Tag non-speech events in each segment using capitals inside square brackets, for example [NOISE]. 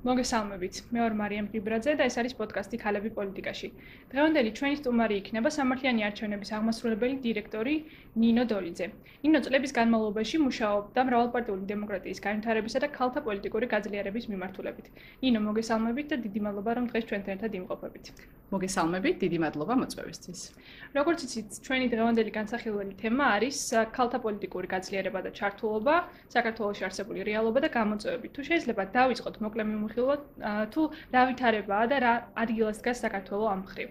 მოგესალმებით. მე ვარ მარიამ გიბრაძე და ეს არის პოდკასტი ქალები პოლიტიკაში. დღევანდელი ჩვენი სტუმარი იქნება სამართლიანი არჩევნების აღმასრულებელი დირექტორი ნინო დოლიძე. ნინო წლების განმავლობაში მუშაობდა მრავალპარტიული დემოკრატიის განვითარებისა და ქალთა პოლიტიკური გაძლიერების მიმართულებით. ნინო, მოგესალმებით და დიდი მადლობა რომ დღეს ჩვენთან ერთად იმყოფებით. მოგესალმებით, დიდი მადლობა მოწვევისთვის. როგორც იცით, ჩვენი დღევანდელი განსახილველი თემა არის ქალთა პოლიტიკური გაძლიერება და ჩართულობა, საქართველოს არსებული რეალობა და გამოწვევები. თუ შეიძლება დავიწყოთ მოკლე მიმოხილვა თუ რა ვითარებაა და რა ადგილას დგას საქართველოს ამ ხრივ.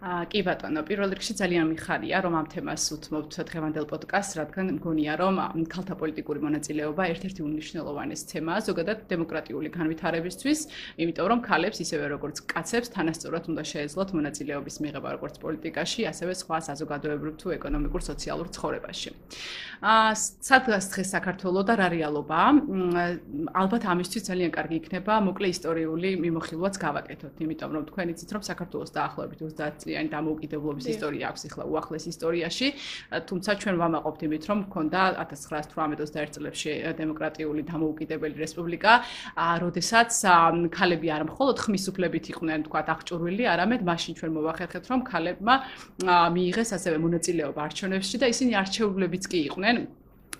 კი ბატონო, პირველ რიგში ძალიან მიხარია, რომ ამ თემას უთმობთ დღევანდელ პოდკასტს, რადგან მგონია, რომ ქალთა პოლიტიკური მონაწილეობა ერთ-ერთი უნიშნელოვანესი თემაა ზოგადად დემოკრატიული განვითარებისთვის, იმიტომ რომ ქალებს ისევე როგორც კაცებს თანასწორად უნდა შეეძლოთ მონაწილეობის მიღება როგორც პოლიტიკაში, ასევე სხვა საზოგადოებრივ თუ ეკონომიკურ სოციალურ ცხოვრებაში. აა სადღაც დღეს საქართველოს და რა რეალობაა? ალბათ ამისთვის ძალიან კარგი იქნება მოკლე ისტორიული მიმოხილვაც გავაკეთოთ, იმიტომ რომ თქვენ იცით, რომ საქართველოს დაახლოებით 30 წლიანი დამოუკიდებლობის ისტორია აქვს ახლა უახლეს ისტორიაში, თუმცა ჩვენ ვამაყობთ იმით, რომ მქონდა 1918-21 წლებში დემოკრატიული დამოუკიდებელი რესპუბლიკა, როდესაც ქალები არ მხოლოდ ხმის უფლებით იყვნენ, თქვა, აღჭურვილი, არამედ მაშინ ჩვენ მოვახერხეთ, რომ ქალებმა მიიღეს ასევე მონაწილეობა არჩევნებში და ისინი არჩეულებიც კი იყვნენ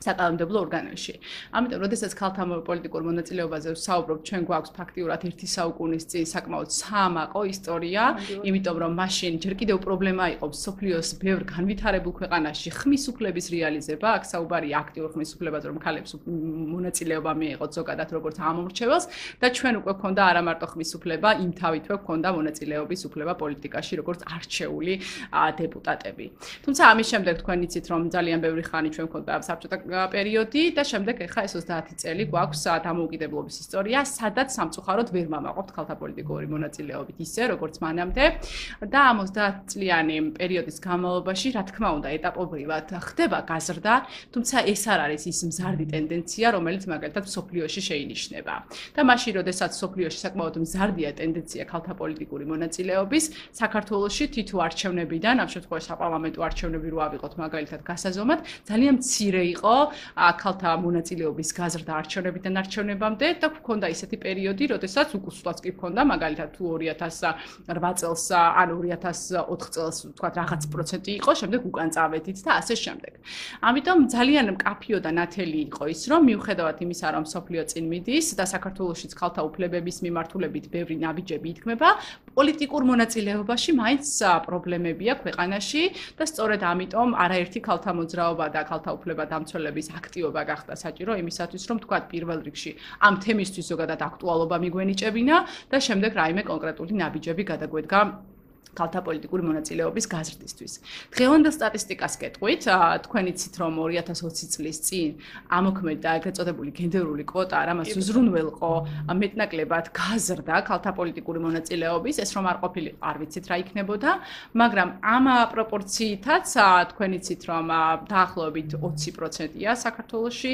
საკანონმდებლო ორგანოში. ამიტომ, როდესაც ქალთა პოლიტიკურ მონაწილეობაზე ვსაუბრობ, ჩვენ გვაქვს ფაქტიურად ერთი საუკუნის წინ საკმაოდ საამაყო ისტორია, იმიტომ რომ მაშინ ჯერ კიდევ პრობლემა იყო სოფლიოს ბევრ განვითარებულ ქვეყანაში ხმის უფლების რეალიზება, აქ საუბარია აქტიურ ხმის უფლებაზე, რომ ქალებს მონაწილეობა მიიღოთ ზოგადად როგორც ამომრჩეველს და ჩვენ უკვე გვქონდა არა მარტო ხმის უფლება, იმ თავითვე გვქონდა მონაწილეობის უფლება პოლიტიკაში როგორც არჩეული დეპუტატები. თუმცა ამის შემდეგ თქვენ იცით რომ ძალიან ბევრი ხანი ჩვენ გვქონდა საბჭოთა პერიოდი და შემდეგ ახლა ეს 30 წელი გვაქვს დამოუკიდებლობის ისტორია, სადაც სამწუხაროდ ვერ მამაყობთ ქალთა პოლიტიკური მონაწილეობით ისე, როგორც მანამდე. და ამ 30 წლიანი პერიოდის განმავლობაში, რა თქმა უნდა, ეტაპობრივად ხდება გაზრდა, თუმცა ეს არ არის ის მზარდი ტენდენცია, რომელიც მაგალითად სოფლიოში შეინიშნება. და მაშინ, როდესაც სოფლიოში საკმაოდ მზარდია ტენდენცია ქალთა პოლიტიკური მონაწილეობის, საქართველოში თითო არჩევნებიდან, ამ შემთხვევაში საპარლამენტო არჩევნები რო ავიღოთ მაგალითად გასაზომად, ძალიან მცირე იყო ქალთა მონაწილეობის გაზრდა არჩევნებიდან არჩევნებამდე და გქონდა ისეთი პერიოდი, როდესაც უკუსვლაც კი გქონდა, მაგალითად თუ 2008 წელს ან 2004 წელს თქვა რაღაც პროცენტი იყო, შემდეგ უკან წავედით და ასე შემდეგ. ამიტომ ძალიან მკაფიო და ნათელი იყო ის, რომ მიუხედავად იმისა, რომ სოფლიო წინ მიდის და საქართველოსიც ქალთა უფლებების მიმართულებით ბევრი ნაბიჯები ითქმება, პოლიტიკურ მონაწილეობაში მაინც პრობლემებია ქვეყანაში და სწორედ ამიტომ არაერთი ქალთა მოძრაობა და ქალთა უფლება დამცველი მმართველების აქტიობა გახდა საჭირო იმისათვის, რომ თქვა პირველ რიგში ამ თემისთვის ზოგადად აქტუალობა მიგვენიჭებინა და შემდეგ რაიმე კონკრეტული ნაბიჯები გადაგვედგა ქალთა პოლიტიკური მონაწილეობის გაზრდისთვის. დღევანდელ სტატისტიკას კეთყვით, თქვენ იცით რომ 2020 წლის წინ ამოქმედა ეგრეთ წოდებული გენდერული კვოტა, რამაც უზრუნველყო მეტნაკლებად გაზრდა ქალთა პოლიტიკური მონაწილეობის, ეს რომ არ ყოფილი არ ვიცით რა იქნებოდა, მაგრამ ამ პროპორციითაც თქვენ იცით რომ დაახლოებით 20%-ია საქართველოსში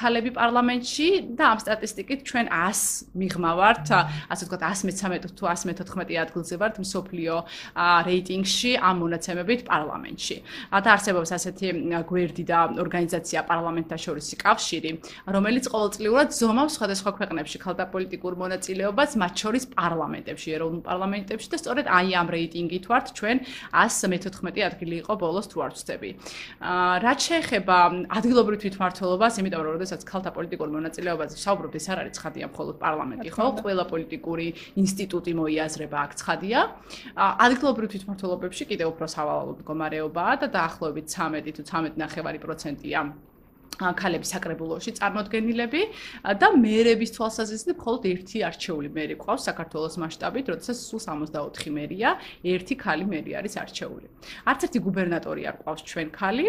ქალები პარლამენტში და ამ სტატისტიკით ჩვენ 100 მიღმავართ, ასე ვთქვათ 113 თუ 114 ადგილზე ვართ მსოფლიო რეიტინგში ამ მონაცემებით პარლამენტში. და არსებობს ასეთი გვერდი და ორგანიზაცია პარლამენტაშორისი კავშირი, რომელიც ყოველწლიურად ზომავს სხვადასხვა ქვეყნებში ქალთა პოლიტიკურ მონაწილეობას, მათ შორის პარლამენტებში, ეროვნულ პარლამენტებში და სწორედ აი ამ რეიტინგით ვართ ჩვენ 114 ადგილი იყო ბოლოს თუ არ ვწდები. აა რაც შეეხება ადგილობრივ თვითმმართველობას, იმიტომ რომ შესაძაც ქალთა პოლიტიკურ მონაწილეობაზე საუბრობთ, ეს არ არის ცხადია მხოლოდ პარლამენტი, ხო? ყველა პოლიტიკური ინსტიტუტი მოიაზრება აქ ცხადია. ადგილობრივ თვითმმართველობებში კიდევ უფრო სავალალო მდგომარეობაა და დაახლოებით 13 თუ 13.5%-ია ქალების საკრებულოში წარმოდგენილები და მერების თვალსაზრისით მხოლოდ ერთი არჩეული მერი ყავს საქართველოს მასშტაბით, როდესაც სულ 64 მერია, ერთი ქალი მერი არის არჩეული. არც ერთი გუბერნატორი არ ყავს ჩვენ ქალი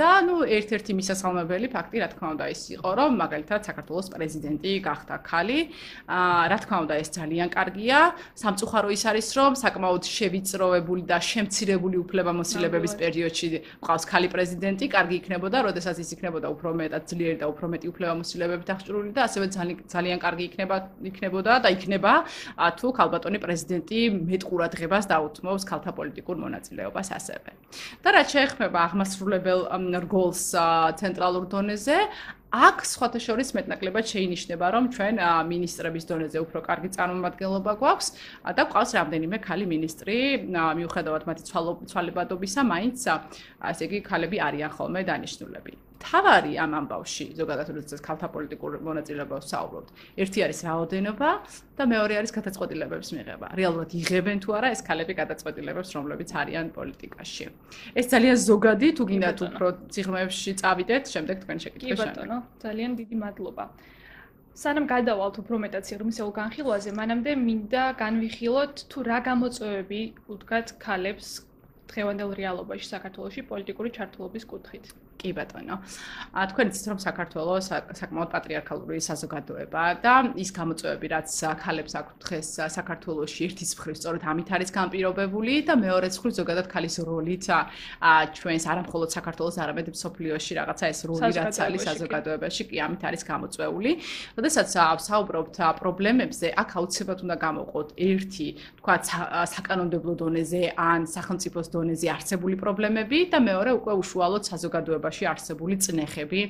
და ნუ ერთ-ერთი მისასალმებელი ფაქტი, რა თქმა უნდა, ის იყო, რომ მაგალითად საქართველოს პრეზიდენტი გახდა ქალი. რა თქმა უნდა, ეს ძალიან კარგია. სამწუხარო ის არის, რომ საკმაოდ შევიწროვებული და შემცირებული უფლებამოსილებების პერიოდში ყავს ქალი პრეზიდენტი, კარგი იქნებოდა, როდესაც ის იქნებოდა უფრო მეტად ძლიერი და უფრო მეტი უფლებამოსილებებით აღჭურვილი და ასევე ძალიან კარგი იქნება იქნებოდა და იქნება თუ ქალბატონი პრეზიდენტი მეტ ყურადღებას დაუთმობს ქალთა პოლიტიკურ მონაწილეობას ასევე. და რაც შეეხება აღმასრულებელ რგოლს ცენტრალურ დონეზე, აქ სხვათა შორის მეტნაკლებად შეინიშნება, რომ ჩვენ მინისტრების დონეზე უფრო კარგი წარმომადგენლობა გვაქვს და ყავს რამდენიმე ქალი მინისტრი, მიუხედავად მათი ცვალებადობისა, მაინც ასე იგი ქალები არიან ხოლმე დანიშნულები. თავარი ამ ამბავში, ზოგადად როდესაც ქალთა პოლიტიკურ მონაწილეობას საუბრობთ, ერთი არის რაოდენობა და მეორე არის გადაწყვეტილებების მიღება. რეალურად იღებენ თუ არა ეს ქალები გადაწყვეტილებებს, რომლებიც არიან პოლიტიკაში. ეს ძალიან ზოგადი, თუ გინდათ უფრო ციხმებში წავიდეთ, შემდეგ თქვენ შეკითხეთ. კი ბატონო, ძალიან დიდი მადლობა. სანამ გადავალთ უფრო მეტად სიღრმისეულ განხილვაზე, მანამდე მინდა განვიხილოთ თუ რა გამოწვევები უდგათ ქალებს დღევანდელ რეალობაში საქართველოში პოლიტიკური ჩართულობის კუთხით. კი ბატონო. ა თქვენ იცით რომ საქართველოს საკმაოდ პატრიარქალური საზოგადოება და ის გამოწვევები რაც ქალებს აქვთ დღეს საქართველოში ერთის მხრივ სწორედ ამით არის განპირობებული და მეორე მხრივ ზოგადად ქალის როლით ა ჩვენს არამხოლოდ საქართველოს არამედ მსოფლიოში რაღაცა ეს როლი რაც არის საზოგადოებაში კი ამით არის გამოწვეული. როდესაც საუბრობთ პრობლემებზე, აქ აუცილებლად უნდა გამოვყოთ ერთი, თქვა საკანონმდებლო დონეზე ან სახელმწიფოს დონეზე არსებული პრობლემები და მეორე უკვე უშუალოდ საზოგადოება საზოგადოებაში არსებული წნეხები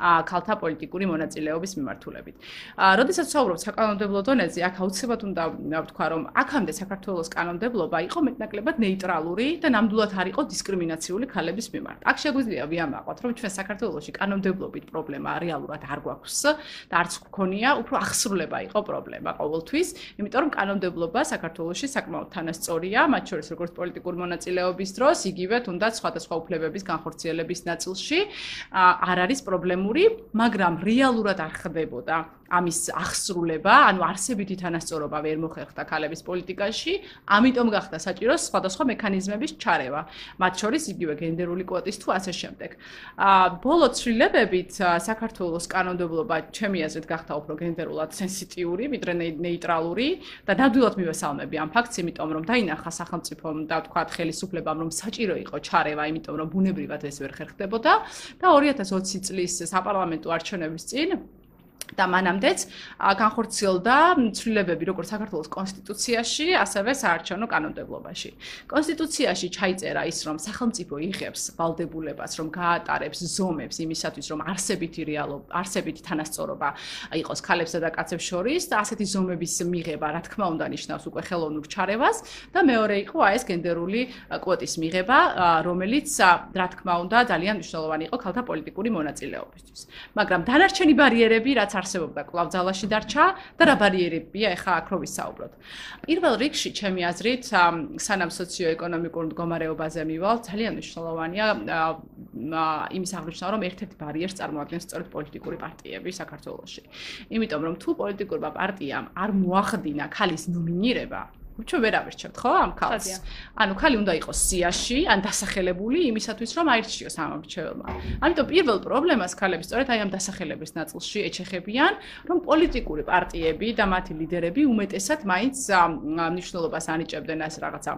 ქალთა პოლიტიკური მონაწილეობის მიმართულებით. როდესაც საუბრობთ საკანონმდებლო დონეზე, აქ აუცილებლად უნდა ვთქვა, რომ აქამდე საქართველოს კანონმდებლობა იყო მეტნაკლებად ნეიტრალური და ნამდვილად არ იყო დისკრიმინაციული ქალების მიმართ. აქ შეგვიძლია ვიამაყოთ, რომ ჩვენ საქართველოსში კანონმდებლობით პრობლემა რეალურად არ გვაქვს და არც გქონია, უფრო ახსრულება იყო პრობლემა ყოველთვის, იმიტომ რომ კანონმდებლობა საქართველოსში საკმაოდ თანასწორია, მათ შორის როგორც პოლიტიკური მონაწილეობის დროს, იგივე თუნდაც სხვადასხვა უფლებების განხორციელების ნაწილში შემთხვევაში არ არის პრობლემური, მაგრამ რეალურად არ ხდებოდა ამის აღსრულება, ანუ არსებითი თანასწორობა ვერ მოხერხდა ქალების პოლიტიკაში, ამიტომ გახდა საჭირო სხვადასხვა მექანიზმების ჩარევა, მათ შორის იგივე გენდერული კვოტის თუ ასე შემდეგ. აა ბოლო ცვლილებებით საქართველოს კანონმდებლობა ჩემი აზრით გახდა უფრო გენდერულად სენსიტიური, ვიდრე ნეიტრალური და ნამდვილად მივესალმები ამ ფაქტს, იმიტომ რომ დაინახა სახელმწიფომ და თქვა ხელისუფლებამ რომ საჭირო იყო ჩარევა, იმიტომ რომ ბუნებრივად ეს ვერ ხერხდებოდა და 2020 წლის საპარლამენტო არჩევნების წინ და მანამდეც განხორციელდა ცვლილებები როგორც საქართველოს კონსტიტუციაში, ასევე საარჩევნო კანონმდებლობაში. კონსტიტუციაში ჩაიწერა ის, რომ სახელმწიფო იღებს ვალდებულებას, რომ გაატარებს ზომებს იმისათვის, რომ არსებითი რეალობა, არსებითი თანასწორობა იყოს ქალებსა და კაცებს შორის და ასეთი ზომების მიღება, რა თქმა უნდა, ნიშნავს უკვე ხელოვნურ ჩარევას და მეორე იყო აი ეს გენდერული კვოტის მიღება, რომელიც რა თქმა უნდა ძალიან მნიშვნელოვანი იყო ქალთა პოლიტიკური მონაწილეობისთვის. მაგრამ დანარჩენი ბარიერები, რაც არსებობდა კლავ ძალაში დარჩა და რა ბარიერებია ეხა აქ რო ვისაუბროთ. პირველ რიგში ჩემი აზრით სანამ სოციო-ეკონომიკურ მდგომარეობაზე მივალ, ძალიან მნიშვნელოვანია იმის აღნიშნა, რომ ერთ-ერთი ბარიერს წარმოადგენს სწორედ პოლიტიკური პარტიები საქართველოში. იმიტომ რომ თუ პოლიტიკურმა პარტიამ არ მოახდინა ქალის ნომინირება, ჩვენ ვერ ავერჩევთ ხო ამ ქალს? ანუ ქალი უნდა იყოს სიაში, ან დასახელებული იმისათვის, რომ აირჩიოს ამ არჩეველმა. ამიტომ პირველ პრობლემას ქალები სწორედ აი ამ დასახელების ნაწილში ეჩეხებიან, რომ პოლიტიკური პარტიები და მათი ლიდერები უმეტესად მაინც მნიშვნელობას ანიჭებდნენ ეს რაღაცა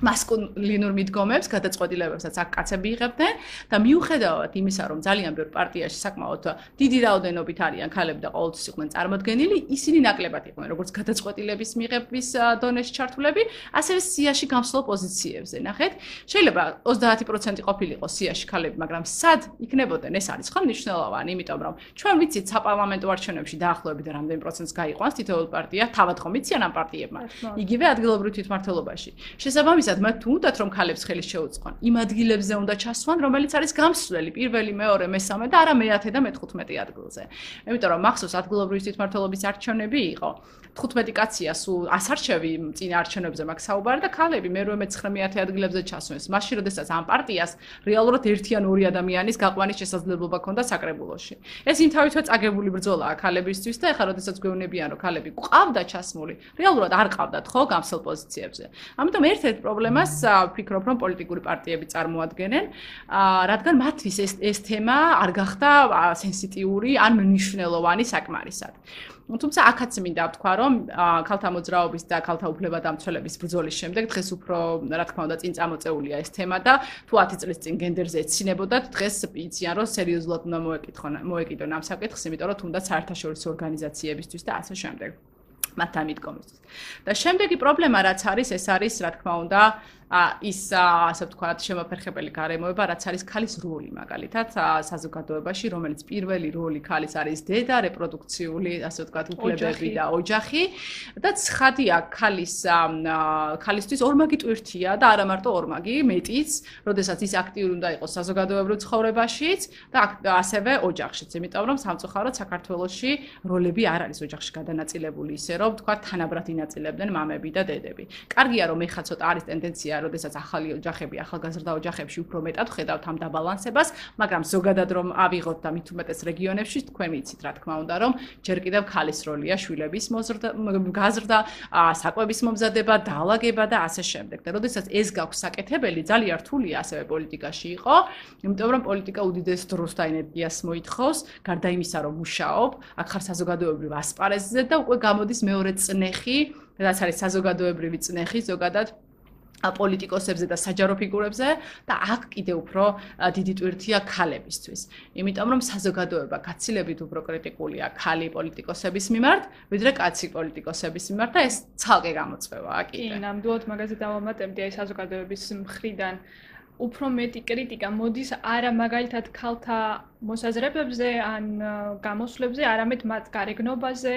მასკულინურ მიდგომებს, გადაწყვეტილებებსაც აქ კაცები იღებდნენ და მიუხედავად იმისა, რომ ძალიან ბევრ პარტიაში საკმაოდ დიდი რაოდენობით არიან ქალები და ყოველთვის იყვნენ წარმოდგენილი, ისინი ნაკლებად იყვნენ როგორც გადაწყვეტილების მიღების დონეში ჩართულები, ასევე სიაში გამსვლელ პოზიციებზე. ნახეთ, შეიძლება 30% ყოფილიყო სიაში ქალები, მაგრამ სად იქნებოდნენ ეს არის ხო მნიშვნელოვანი, იმიტომ რომ ჩვენ ვიცით საპარლამენტო არჩევნებში დაახლოებით რამდენი პროცენტს გაიყვანს თითოეულ პარტია, თავად ხომ იციან ამ პარტიებმა. იგივე ადგილობრივ თვითმმართველობაში. შესაბამისად შესაბამისად მათ უნდათ რომ ქალებს ხელი შეუწყონ. იმ ადგილებზე უნდა ჩასვან რომელიც არის გამსვლელი პირველი მეორე მესამე და არა მეათე და მე-15 ადგილზე. იმიტომ რომ მახსოვს ადგილობრივი თვითმმართველობის არჩევნები იყო. 15 კაცია სულ ასარჩევი წინა არჩევნებზე მაგ საუბარი და ქალები მე-8 მე-19 ადგილებზე ჩასვენს. მაშინ როდესაც ამ პარტიას რეალურად ერთი ან ორი ადამიანის გაყვანის შესაძლებლობა ჰქონდა საკრებულოში. ეს იმთავითვე წაგებული ბრძოლაა ქალებისთვის და ეხლა როდესაც გვეუბნებიან რომ ქალები ყავდა ჩასმული რეალურად არ ყავდათ ხო გამსელ პოზიციებზე. ამიტომ ერთ-ერთი პრობლემას ვფიქრობ, რომ პოლიტიკური პარტიები წარმოადგენენ, რადგან მათთვის ეს ეს თემა არ გახდა სენსიტიური ან მნიშვნელოვანი საკმარისად. თუმცა აქაც მინდა ვთქვა, რომ ქალთა მოძრაობის და ქალთა უფლებადამცველების ბრძოლის შემდეგ დღეს უფრო, რა თქმა უნდა, წინ წამოწეულია ეს თემა და თუ 10 წლის წინ გენდერზე ეცინებოდათ, დღეს იციან, რომ სერიოზულად უნდა მოეკითხონ, მოეკიდონ ამ საკითხს, იმიტომ რომ თუნდაც საერთაშორისო ორგანიზაციებისთვის და ასე შემდეგ. მათთან მიდგომისთვის. და შემდეგი პრობლემა რაც არის, ეს არის, რა თქმა უნდა, ის ასე ვთქვათ, შემოფერხებელი გარემოება, რაც არის ქალის როლი მაგალითად საზოგადოებაში, რომელიც პირველი როლი ქალის არის დედა, რეპროდუქციული, ასე ვთქვათ, უფლებები და ოჯახი. და ცხადია ქალის ქალისთვის ორმაგი ტვირთია და არა მარტო ორმაგი, მეტიც, როდესაც ის აქტიური უნდა იყოს საზოგადოებრივ ცხოვრებაშიც და ასევე ოჯახშიც, იმიტომ რომ სამწუხაროდ საქართველოში როლები არ არის ოჯახში გადანაწილებული ისე, რომ ვთქვათ, თანაბრად ინაწილებდნენ მამები და დედები. კარგია რომ ეხა ცოტა არის ტენდენცია როდესაც ახალი ოჯახები, ახალგაზრდა ოჯახებში უფრო მეტად ხედავთ ამ დაბალანსებას, მაგრამ ზოგადად რომ ავიღოთ და მით უმეტეს რეგიონებში თქვენ ვიცით რა თქმა უნდა, რომ ჯერ კიდევ ქალის როლია შვილების მოზრდა, გაზრდა, საკვების მომზადება, დაალაგება და ასე შემდეგ. და როდესაც ეს გაქვს საკეთებელი, ძალიან რთულია ასევე პოლიტიკაში იყო, იმიტომ რომ პოლიტიკა უდიდეს დროს და ენერგიას მოითხოვს, გარდა იმისა, რომ მუშაობ, აქ ხარ საზოგადოებრივ ასპარეზზე და უკვე გამოდის მეორე წნეხი, რაც არის საზოგადოებრივი წნეხი ზოგადად პოლიტიკოსებზე და საჯარო ფიგურებზე და აქ კიდე უფრო დიდი ტვირთია ქალებისთვის. იმიტომ რომ საზოგადოება გაცილებით უფრო კრიტიკულია ქალი პოლიტიკოსების მიმართ, ვიდრე კაცი პოლიტიკოსების მიმართ და ეს ცალკე გამოწვევაა კიდე. კი, ნამდვილად მაგაზე დავამატებდი აი საზოგადოების მხრიდან უფრო მეტი კრიტიკა მოდის არა მაგალითად ქალთა მოსაზრებებზე ან გამოსვლებზე, არამედ მათ გარეგნობაზე,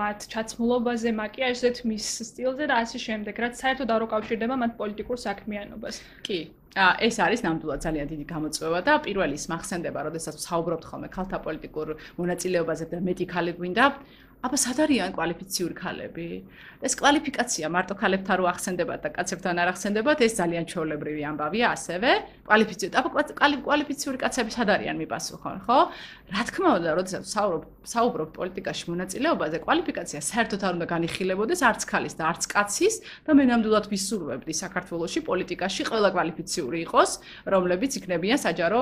მათ ჩაცმულობაზე, მაკიაჟზე, მის სტილზე და ასე შემდეგ, რაც საერთოდ არ უკავშირდება მათ პოლიტიკურ საქმიანობას. კი. ა ეს არის ნამდვილად ძალიან დიდი გამოწვევა და პირველი ის მახსენდება, როდესაც ვსაუბრობთ ხოლმე ქალთა პოლიტიკურ მონაწილეობაზე და მეტი ქალი გვინდა, აბა სად არიან კვალიფიციური ქალები? ეს კვალიფიკაცია მარტო ქალებთან რო ახსენდებათ და კაცებთან არ ახსენდებათ, ეს ძალიან ჩაოლებრივი ამბავია ასევე. კვალიფიციური, აბა კვალიფიციური კაცები სად არიან მიპასუხონ, ხო? რა თქმა უნდა, როდესაც საუბრობ საუბრობ პოლიტიკაში მონაწილეობაზე, კვალიფიკაცია საერთოდ არ უნდა განიხილებოდეს არც ქალის და არც კაცის და მე ნამდვილად ვისურვებდი საქართველოსში პოლიტიკაში ყველა კვალიფიციური იყოს, რომლებიც იქნებიან საჯარო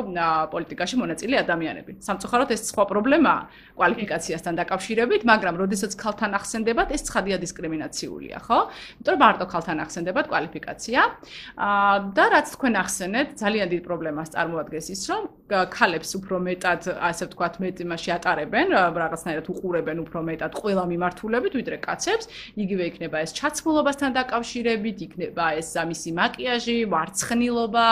პოლიტიკაში მონაწილე ადამიანები. სამწუხაროდ ეს სხვა პრობლემაა კვალიფიკაციასთან დაკავშირებით, მაგრამ მაგრამ როდესაც ქალთან ახსენდებათ, ეს ცხადია დისკრიმინაციულია, ხო? იმიტომ რომ მარტო ქალთან ახსენდებათ კვალიფიკაცია. აა და რაც თქვენ ახსენეთ, ძალიან დიდ პრობლემას წარმოადგენს ის, რომ ქალებს უფრო მეტად, ასე ვთქვათ, მეტ იმაში ატარებენ, რაღაცნაირად უყურებენ უფრო მეტად ყველა მიმართულებით, ვიდრე კაცებს. იგივე იქნება ეს ჩაცმულობასთან დაკავშირებით, იქნება ეს სამისი მაკიაჟი, მარცხნილობა,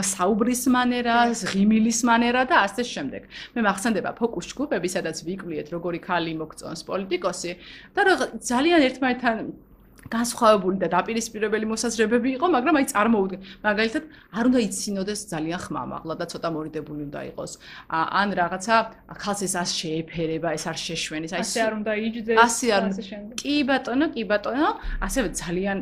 საუბრის მანერა, ღიმილის მანერა და ასე შემდეგ. მე მახსენდება ფოკუს ჯგუფები, სადაც ვიკვლიეთ როგორი ქალი მოგწონს პოლიტიკოსი და ძალიან ერთმანეთთან განსხვავებული და დაპირისპირებელი მოსაზრებები იყო, მაგრამ აი წარმოუდგენ. მაგალითად, არ უნდა იცინოდეს ძალიან ხმამაღლა და ცოტა მორიდებული უნდა იყოს. ან რაღაცა ხალს ეს არ შეეფერება, ეს არ შეშვენის, აი ასე არ უნდა იჯდეს. ასე არ. კი ბატონო, კი ბატონო, ასევე ძალიან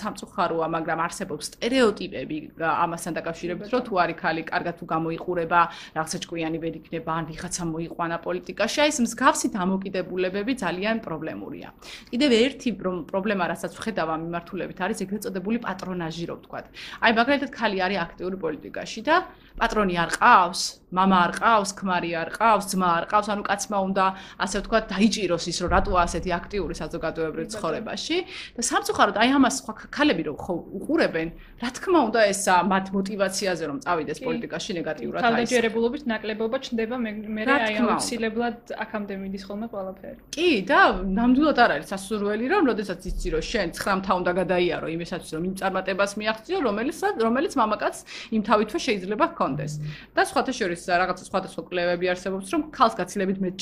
სამწუხაროა, მაგრამ არსებობს стереოტიპები ამასთან დაკავშირებით, რომ თუ არის ხალი კარგად თუ გამოიყურება, რაღაცა ჭკვიანი ვერ იქნება, ან ვიღაცა მოიყვანა პოლიტიკაში, აი ეს მსგავსი დამოკიდებულებები ძალიან პრობლემურია. კიდევ ერთი პრობლემა რაც რასაც ვხედავ ამ მიმართულებით არის ეგრეთ წოდებული პატრონაჟი რო ვთქვა. აი მაგალითად ხალი არის აქტიური პოლიტიკაში და პატრონი არ ყავს, мама არ ყავს, ქმარი არ ყავს, ძმა არ ყავს, ანუ კაცმა უნდა ასე ვთქვათ, დაიჭიროს ის, რომ რატოა ასეთი აქტიური საზოგადოებრივ ცხოვრებაში. და სამწუხაროდ აი ამას სხვა ქალები რომ უყურებენ, რა თქმა უნდა ესა მათ мотиваციაზე რომ წავიდეს პოლიტიკაში ნეგატიურად აი თავდაჯერებულობით ნაკლებობა ჩნდება მე მე აი აუცილებლად აქამდე მიდის ხოლმე ყველაფერი. კი და ნამდვილად არ არის სასურველი რომ როდესაც იცი რომ შენ 9 თავუნდა გადაიარო იმესაც რომ იმ წარმატებას მიაღწიო რომელიც რომელიც მამაკაც იმ თავითვე შეიძლება ჰქონდეს. და სხვათა შორის რაღაცა სხვადასხვა კვლევები არსებობს, რომ ქალს გაცილებით მეტ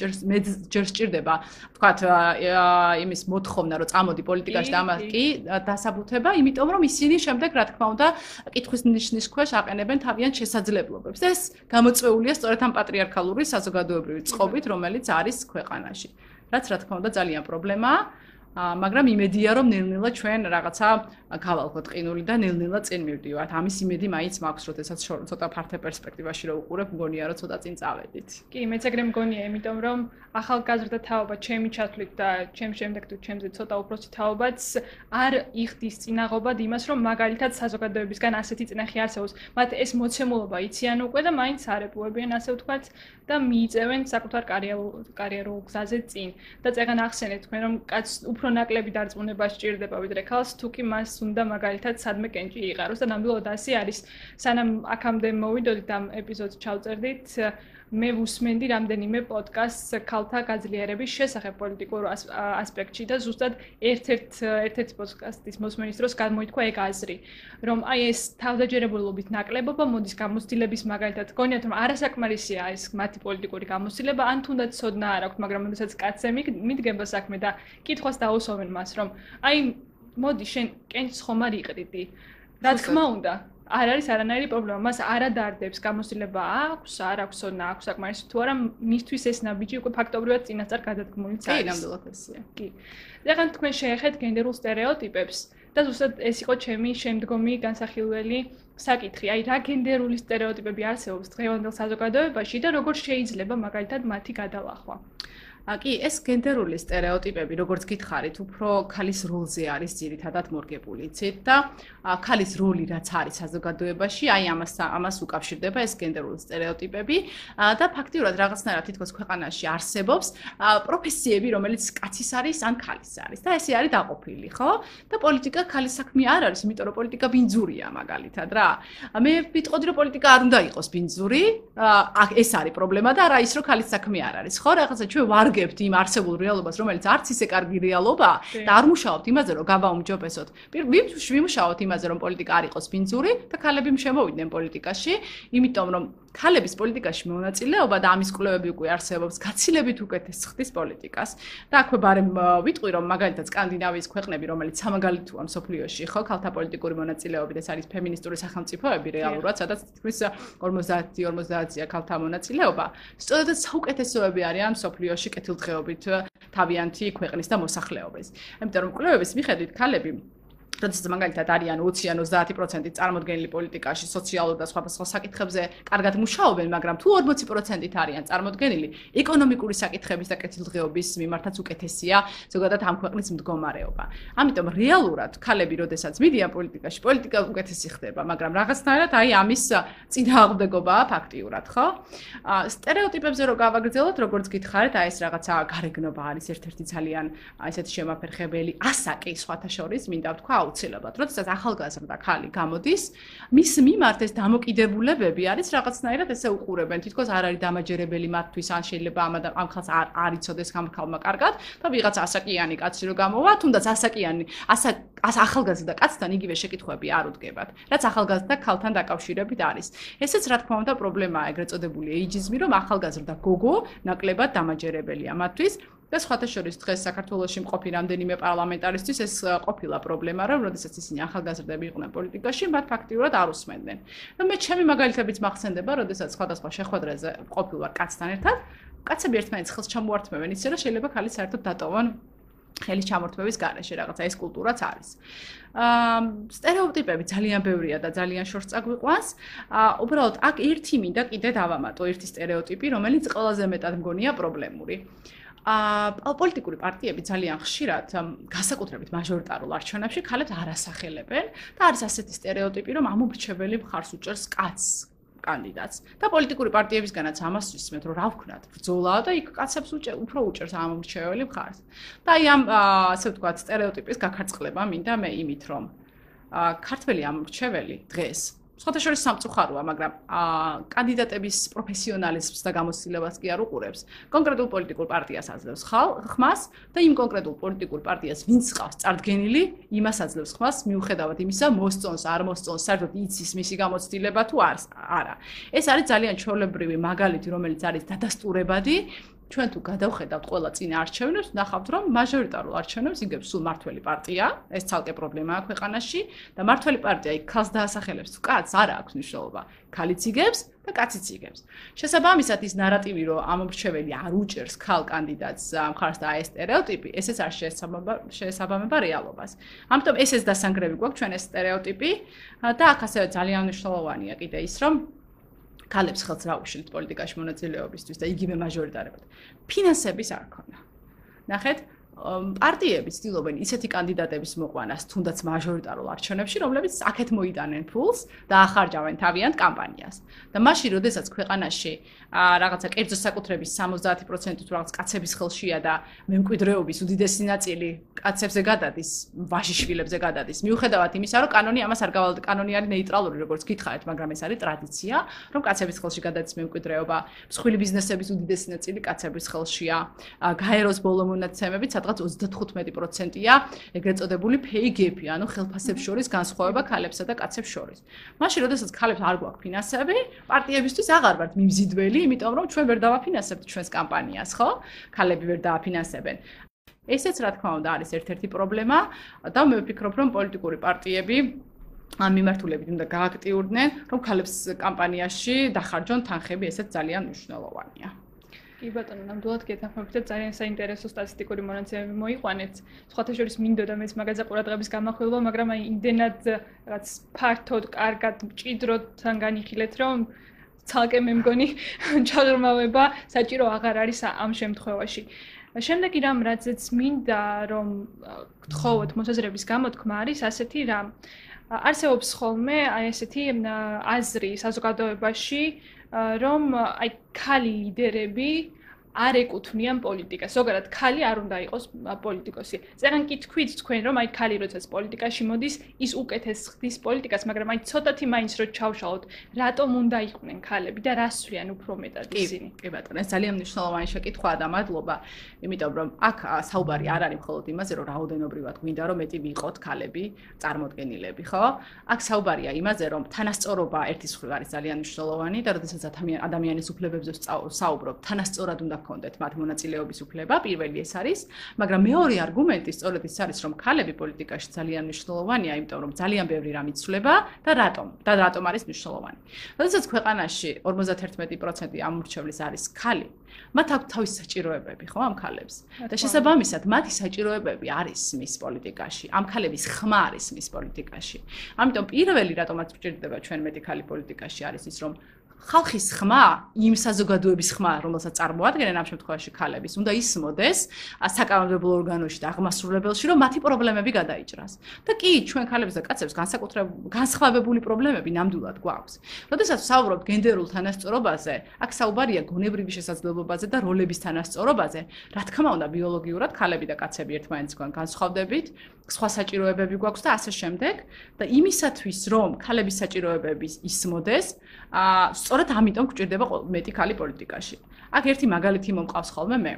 ჯერ სჭირდება, ვთქვათ, იმის მოთხოვნა, რომ წამოდი პოლიტიკაში და ამას კი დასაბუთება, იმიტომ რომ ისინი შემდეგ, რა თქმა უნდა, კითხვის ნიშნის ქვეშ აყენებენ თავიანთ შესაძლებლობებს. ეს გამოწვეულია სწორედ ამ პატრიარქალური საზოგადოებრივი წყობით, რომელიც არის ქვეყანაში. რაც რა თქმა უნდა ძალიან პრობლემაა. მაგრამ იმედია რომ ნელ-ნელა ჩვენ რაღაცა გავალხოთ ყინული და ნელ-ნელა წინ მივდივართ. ამის იმედი მაინც მაქვს, როდესაც ცოტა ფართე პერსპექტივაში რო უყურებ, მგონია რომ ცოტა წინ წავედით. კი, მეც ეგრე მგონია, იმიტომ რომ ახალგაზრდა თაობა ჩემი ჩათვლით და ჩემ შემდეგ თუ ჩემზე ცოტა უფროსი თაობაც არ იხდის წინაღობად იმას, რომ მაგალითად საზოგადოებისგან ასეთი წნეხი არსებობს. მათ ეს მოცემულობა იციან უკვე და მაინც არებუებიან ასე ვთქვათ და მიიწევენ საკუთარ კარიერულ კარიერულ გზაზე წინ. და წეგან ახსენეთ თქვენ რომ კაც უფრო ნაკლები დარწმუნება სჭირდება ვიდრე ქალს, თუ კი მას უნდა მაგალითად სადმე კენჭი იყაროს და ნამდვილად ასე არის. სანამ აქამდე მოვიდოდით ამ ეპიზოდს ჩავწერდით, მე ვუსმენდი რამდენიმე პოდკასტს ქალთა გაძლიერების შესახებ პოლიტიკურ ასპექტში და ზუსტად ერთ-ერთ ერთ-ერთი პოდკასტის მოსმენის დროს გამოითქვა ეგ აზრი, რომ აი ეს თავდაჯერებულობით ნაკლებობა მოდის გამოცდილების მაგალითად, გონიათ რომ არასაკმარისია ეს მათი პოლიტიკური გამოცდილება, ან თუნდაც ცოდნა არ აქვს, მაგრამ როდესაც კაცზე მიდგება საქმე და კითხვას დაუსვამენ მას, რომ აი მოდი შენ კენჭს ხომ არ იყრიდი? რა თქმა უნდა, არ არის არანაირი პრობლემა. მას არ ადარდებს გამოცდილება აქვს, არ აქვს ოდნა, აქვს საკმარისი თუ არა, მისთვის ეს ნაბიჯი უკვე ფაქტობრივად წინასწარ გადადგმულიც არის. კი, ნამდვილად ესეა. კი. რადგან თქვენ შეეხეთ გენდერულ стереოტიპებს და ზუსტად ეს იყო ჩემი შემდგომი განსახილველი საკითხი. აი, რა გენდერული стереოტიპები არსებობს დღევანდელ საზოგადოებაში და როგორ შეიძლება მაგალითად მათი გადალახვა. კი, ეს გენდერული стереოტიპები, როგორც გითხარით, უფრო ქალის როლზე არის ძირითადად მორგებული, იცით და ქალის როლი რაც არის საზოგადოებაში, აი ამას ამას უკავშირდება ეს გენდერული стереოტიპები და ფაქტიურად რაღაცნაირად თითქოს ქვეყანაში არსებობს პროფესიები, რომელიც კაცის არის ან ქალის არის და ესე არის დაყოფილი, ხო? და პოლიტიკა ქალის საქმე არ არის, იმიტომ რომ პოლიტიკა ბინძურია მაგალითად რა. მე ვიტყოდი რომ პოლიტიკა არ უნდა იყოს ბინძური, ეს არის პრობლემა და არა ის რომ ქალის საქმე არ არის, ხო? რაღაცა ჩვენ ვარ ვარგებთ იმ არსებულ რეალობას, რომელიც არც ისე კარგი რეალობაა და არ მუშაობთ იმაზე, რომ გავაუმჯობესოთ. ვიმუშაობთ იმაზე, რომ პოლიტიკა არ იყოს ბინძური და ქალები შემოვიდნენ პოლიტიკაში, იმიტომ რომ ქალების პოლიტიკაში მონაწილეობა და ამის კვლევები უკვე არსებობს, გაცილებით უკეთეს ხდის პოლიტიკას. და აქვე ბარემ ვიტყვი, რომ მაგალითად სკანდინავიის ქვეყნები, რომელიც სამაგალითოა მსოფლიოში, ხო, ქალთა პოლიტიკური მონაწილეობით, ეს არის ფემინისტური სახელმწიფოები რეალურად, სადაც თითქმის 50-50-ია ქალთა მონაწილეობა. სწორედ საუკეთესოები არიან მსოფლიოში კეთილდღეობით თავიანთი ქვეყნის და მოსახლეობის. ამიტომ რომ კვლევების მიხედვით ქალები როდესაც მაგალითად არიან 20-30% წარმოდგენილი პოლიტიკაში, სოციალურ და სხვადასხვა საკითხებზე კარგად მუშაობენ, მაგრამ თუ 40%-ით არიან წარმოდგენილი, ეკონომიკური საკითხების და კეთილდღეობის მიმართაც უკეთესია ზოგადად ამ ქვეყნის მდგომარეობა. ამიტომ რეალურად ქალები როდესაც მიდიან პოლიტიკაში, პოლიტიკა უკეთესი ხდება, მაგრამ რაღაცნაირად აი ამის წინააღმდეგობაა ფაქტიურად, ხო? стереოტიპებზე რო გავაგრძელოთ, როგორც გითხარით, აი ეს რაღაცა გარეგნობა არის ერთ-ერთი ძალიან ესეთი შემაფერხებელი ასაკი სხვათა შორის, მინდა ვთქვა, აუცილებლად. როდესაც ახალგაზრდა ქალი გამოდის, მის მიმართ ეს დამოკიდებულებები არის რაღაცნაირად ესე უყურებენ. თითქოს არ არის დამაჯერებელი მათთვის, ან შეიძლება ამ ამ ხალხს არ არ იცოდეს გამქალმა კარგად და ვიღაც ასაკიანი კაცი რო გამოვა, თუნდაც ასაკიანი, ასა ახალგაზრდა კაცთან იგივე შეკითხვები არ უდგებათ. რაც ახალგაზრდა ქალთან დაკავშირებით არის. ესეც რა თქმა უნდა პრობლემაა ეგრეთ წოდებული ეიჯიზმი, რომ ახალგაზრდა გოგო ნაკლებად დამაჯერებელია მათთვის. და სხვათა შორის დღეს საქართველოში მყოფი რამდენიმე პარლამენტარისტის ეს ყოფილა პრობლემა, რომ როდესაც ისინი ახალგაზრდები იყვნენ პოლიტიკაში, მათ ფაქტიურად არ უსმენდნენ. და მე ჩემი მაგალითებიც მახსენდება, როდესაც სხვადასხვა შეხვედრაზე ყოფილვარ კაცთან ერთად, კაცები ერთმანეთს ხელს ჩამოართმევენ ისე, რომ შეიძლება ქალი საერთოდ დატოვონ ხელის ჩამორთმევის გარეშე რაღაცა ეს კულტურაც არის. აა стереოტიპები ძალიან ბევრია და ძალიან შორს წაგვიყვანს. აა უბრალოდ აქ ერთი მინდა კიდე დავამატო ერთი стереოტიპი, რომელიც ყველაზე მეტად მგონია პრობლემური. აა აა პოლიტიკური პარტიები ძალიან ხშირად განსაკუთრებით მაჟორიტარულ არჩევნებში ქალებს არასახელებენ და არის ასეთი стереოტიპი, რომ ამობრჩეველი მხარს უჭერს კაცს, კანდიდატს და პოლიტიკური პარტიებისგანაც ამას ვისმენთ, რომ რა ვქნათ, ბრძოლა და იქ კაცებს უფრო უჭერს ამომრჩეველი მხარს. და აი ამ ასე ვთქვათ, стереოტიპის გაქარწყლება მინდა მე იმით, რომ ქართველი ამომრჩეველი დღეს შორის სამწუხაროა, მაგრამ აა კანდიდატების პროფესიონალიზმს და გამოცდილებას კი არ უყურებს. კონკრეტულ პოლიტიკურ პარტიას აძლევს ხმას და იმ კონკრეტულ პოლიტიკურ პარტიას ვინც ყავს წარდგენილი, იმას აძლევს ხმას მიუხედავად იმისა, მოსწონს არ მოსწონს, საერთოდ იცის მისი გამოცდილება თუ არა. ეს არის ძალიან ჩვეულებრივი მაგალითი, რომელიც არის დადასტურებადი ჩვენ თუ გადავხედავთ ყველა წინა არჩევნებს, ნახავთ, რომ მაჟორიტარულ არჩევნებს იგებს სულ მართველი პარტია, ეს ცალკე პრობლემაა ქვეყანაში და მართველი პარტია იქ ქალს დაასახელებს, კაცს არ აქვს მნიშვნელობა. ქალიც იგებს და კაციც იგებს. შესაბამისად ის ნარატივი, რომ ამომრჩეველი არ უჭერს ქალ კანდიდატს ამხარს და ეს стереოტიპი, ესეც არ შეესაბამება შეესაბამება რეალობას. ამიტომ ესეც დასანგრევი გვაქვს ჩვენ ეს стереოტიპი და აქ ასევე ძალიან მნიშვნელოვანია კიდე ის, რომ ქალებს ხელს რა უშლით პოლიტიკაში მონაწილეობისთვის და იგივე მაჟორიტარებად. ფინანსების არ ქონა. ნახეთ, პარტიები ცდილობენ ისეთი კანდიდატების მოყვანას, თუნდაც მაჟორიტარულ არჩევნებში, რომლებიც აქეთ მოიტანენ ფულს და ახარჯავენ თავიანთ კამპანიას. და მაშინ, როდესაც ქვეყანაში რაღაცა კერძო საკუთრების 70% თუ რაღაც კაცების ხელშია და მემკვიდრეობის უდიდესი ნაწილი კაცებზე გადადის, ვაშიშვილებზე გადადის. მიუხედავად იმისა, რომ კანონი ამას არ გავალდა, კანონი არის ნეიტრალური, როგორც გითხარით, მაგრამ ეს არის ტრადიცია, რომ კაცების ხელში გადადის მემკვიდრეობა. მსხვილი ბიზნესების უდიდესი ნაწილი კაცების ხელშია. გაეროს ბოლო მონაცემებით სადღაც 35%-ია ეგრეთ წოდებული gap-ი, ანუ ხელფასებს შორის განსხვავება ქალებსა და კაცებს შორის. მაშინ, როდესაც ქალებს არ გვაქვს ფინანსები, პარტიებისთვის აღარ ვართ მიმზიდველი, იმიტომ რომ ჩვენ ვერ დავაფინანსებთ ჩვენს კამპანიას, ხო? ქალები ვერ დააფინანსებენ. ესეც რა თქმა უნდა არის ერთ-ერთი პრობლემა და მე ვფიქრობ რომ პოლიტიკური პარტიები ამ მიმართულებით უნდა გააქტიურდნენ რომ ქალებს კამპანიაში დახარჯონ თანხები ესეც ძალიან მნიშვნელოვანია კი ბატონო, ნამდვილად გეთანხმებით და ძალიან საინტერესო სტატისტიკური მონაცემები მოიყვანეთ. სხვათა შორის მინდოდა მეც მაგაზე ყურადღების გამახვილება, მაგრამ აი იმდენად რაღაც ფართოდ, კარგად, მჭიდროდ თან განიხილეთ, რომ ცალკე მე მგონი [LAUGHS] ჩაღრმავება საჭირო აღარ არის ამ შემთხვევაში. შემდეგი რამ რაცაც მინდა რომ გთხოვოთ მოსაზრების გამოთქმა არის ასეთი რამ არსებობს ხოლმე აი ესეთი აზრი საზოგადოებაში რომ აი ქალი ლიდერები არ ეკუთვნიან პოლიტიკას. ზოგადად ქალი არ უნდა იყოს პოლიტიკოსი. წერან კი თქვით თქვენ რომ აი ქალი როდესაც პოლიტიკაში მოდის, ის უკეთეს ხდის პოლიტიკას, მაგრამ აი ცოტათი მაინც რო ჩავშალოთ, რატომ უნდა იყვნენ ქალები და რას ვიან უფრო მეტად ისინი? კი ბატონო, ეს ძალიან მნიშვნელოვანი შეკითხვაა და მადლობა, იმიტომ რომ აქ საუბარი არ არის მხოლოდ იმაზე, რომ რაოდენობრივად გვინდა რომ მეტი ვიყოთ ქალები, წარმოდგენილები, ხო? აქ საუბარია იმაზე, რომ თანასწორობა ერთის მხრივ არის ძალიან მნიშვნელოვანი და როდესაც ადამიანის უფლებებზე საუბრობ, თანასწორად უნდა გქონდეთ მათ მონაწილეობის უფლება, პირველი ეს არის, მაგრამ მეორე არგუმენტი სწორედ ის არის, რომ ქალები პოლიტიკაში ძალიან მნიშვნელოვანია, იმიტომ რომ ძალიან ბევრი რამ იცვლება და რატომ? და რატომ არის მნიშვნელოვანი? როდესაც ქვეყანაში 51% ამურჩევლის არის ქალი, მათ აქვს თავის საჭიროებები, ხო, ამ ქალებს. და შესაბამისად, მათი საჭიროებები არის მის პოლიტიკაში, ამ ქალების ხმა არის მის პოლიტიკაში. ამიტომ პირველი რატომაც გვჭირდება ჩვენ მეტი ქალი პოლიტიკაში არის ის, რომ ხალხის ხმა, იმ საზოგადოების ხმა, რომელსაც წარმოადგენენ ამ შემთხვევაში ქალების, უნდა ისმოდეს საკანონმდებლო ორგანოში და აღმასრულებელში, რომ მათი პრობლემები გადაიჭრას. და კი, ჩვენ ქალებს და კაცებს განსაკუთრებული განსხვავებული პრობლემები ნამდვილად გვაქვს. როდესაც ვსაუბრობთ გენდერულ თანასწორობაზე, აქ საუბარია გონებრივი შესაძლებლობაზე და როლების თანასწორობაზე. რა თქმა უნდა, ბიოლოგიურად ქალები და კაცები ერთმანეთისგან განსხვავდებით, სხვა საჭიროებები გვაქვს და ასე შემდეგ და იმისათვის, რომ ქალების საჭიროებები ისმოდეს, აა სწორედ ამიტომ გვჭირდება მეტი ქალი პოლიტიკაში. აქ ერთი მაგალითი მომყავს ხოლმე მე.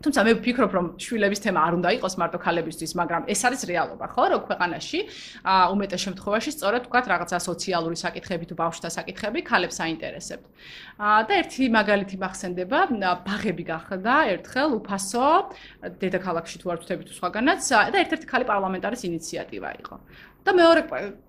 თუმცა მე ვფიქრობ, რომ შვილების თემა არ უნდა იყოს მარტო ქალებისთვის, მაგრამ ეს არის რეალობა, ხო, რომ ქვეყანაში უმეტეს შემთხვევაში სწორედ თქვა რაღაცა სოციალური საკითხები თუ ბავშვთა საკითხები ქალებს აინტერესებთ. და ერთი მაგალითი მახსენდება, ბაღები გახდა ერთხელ უფასო დედაქალაქში თუ არ ვთქვი თუ სხვაგანაც და ერთ-ერთი ქალი პარლამენტარის ინიციატივა იყო. და მეორე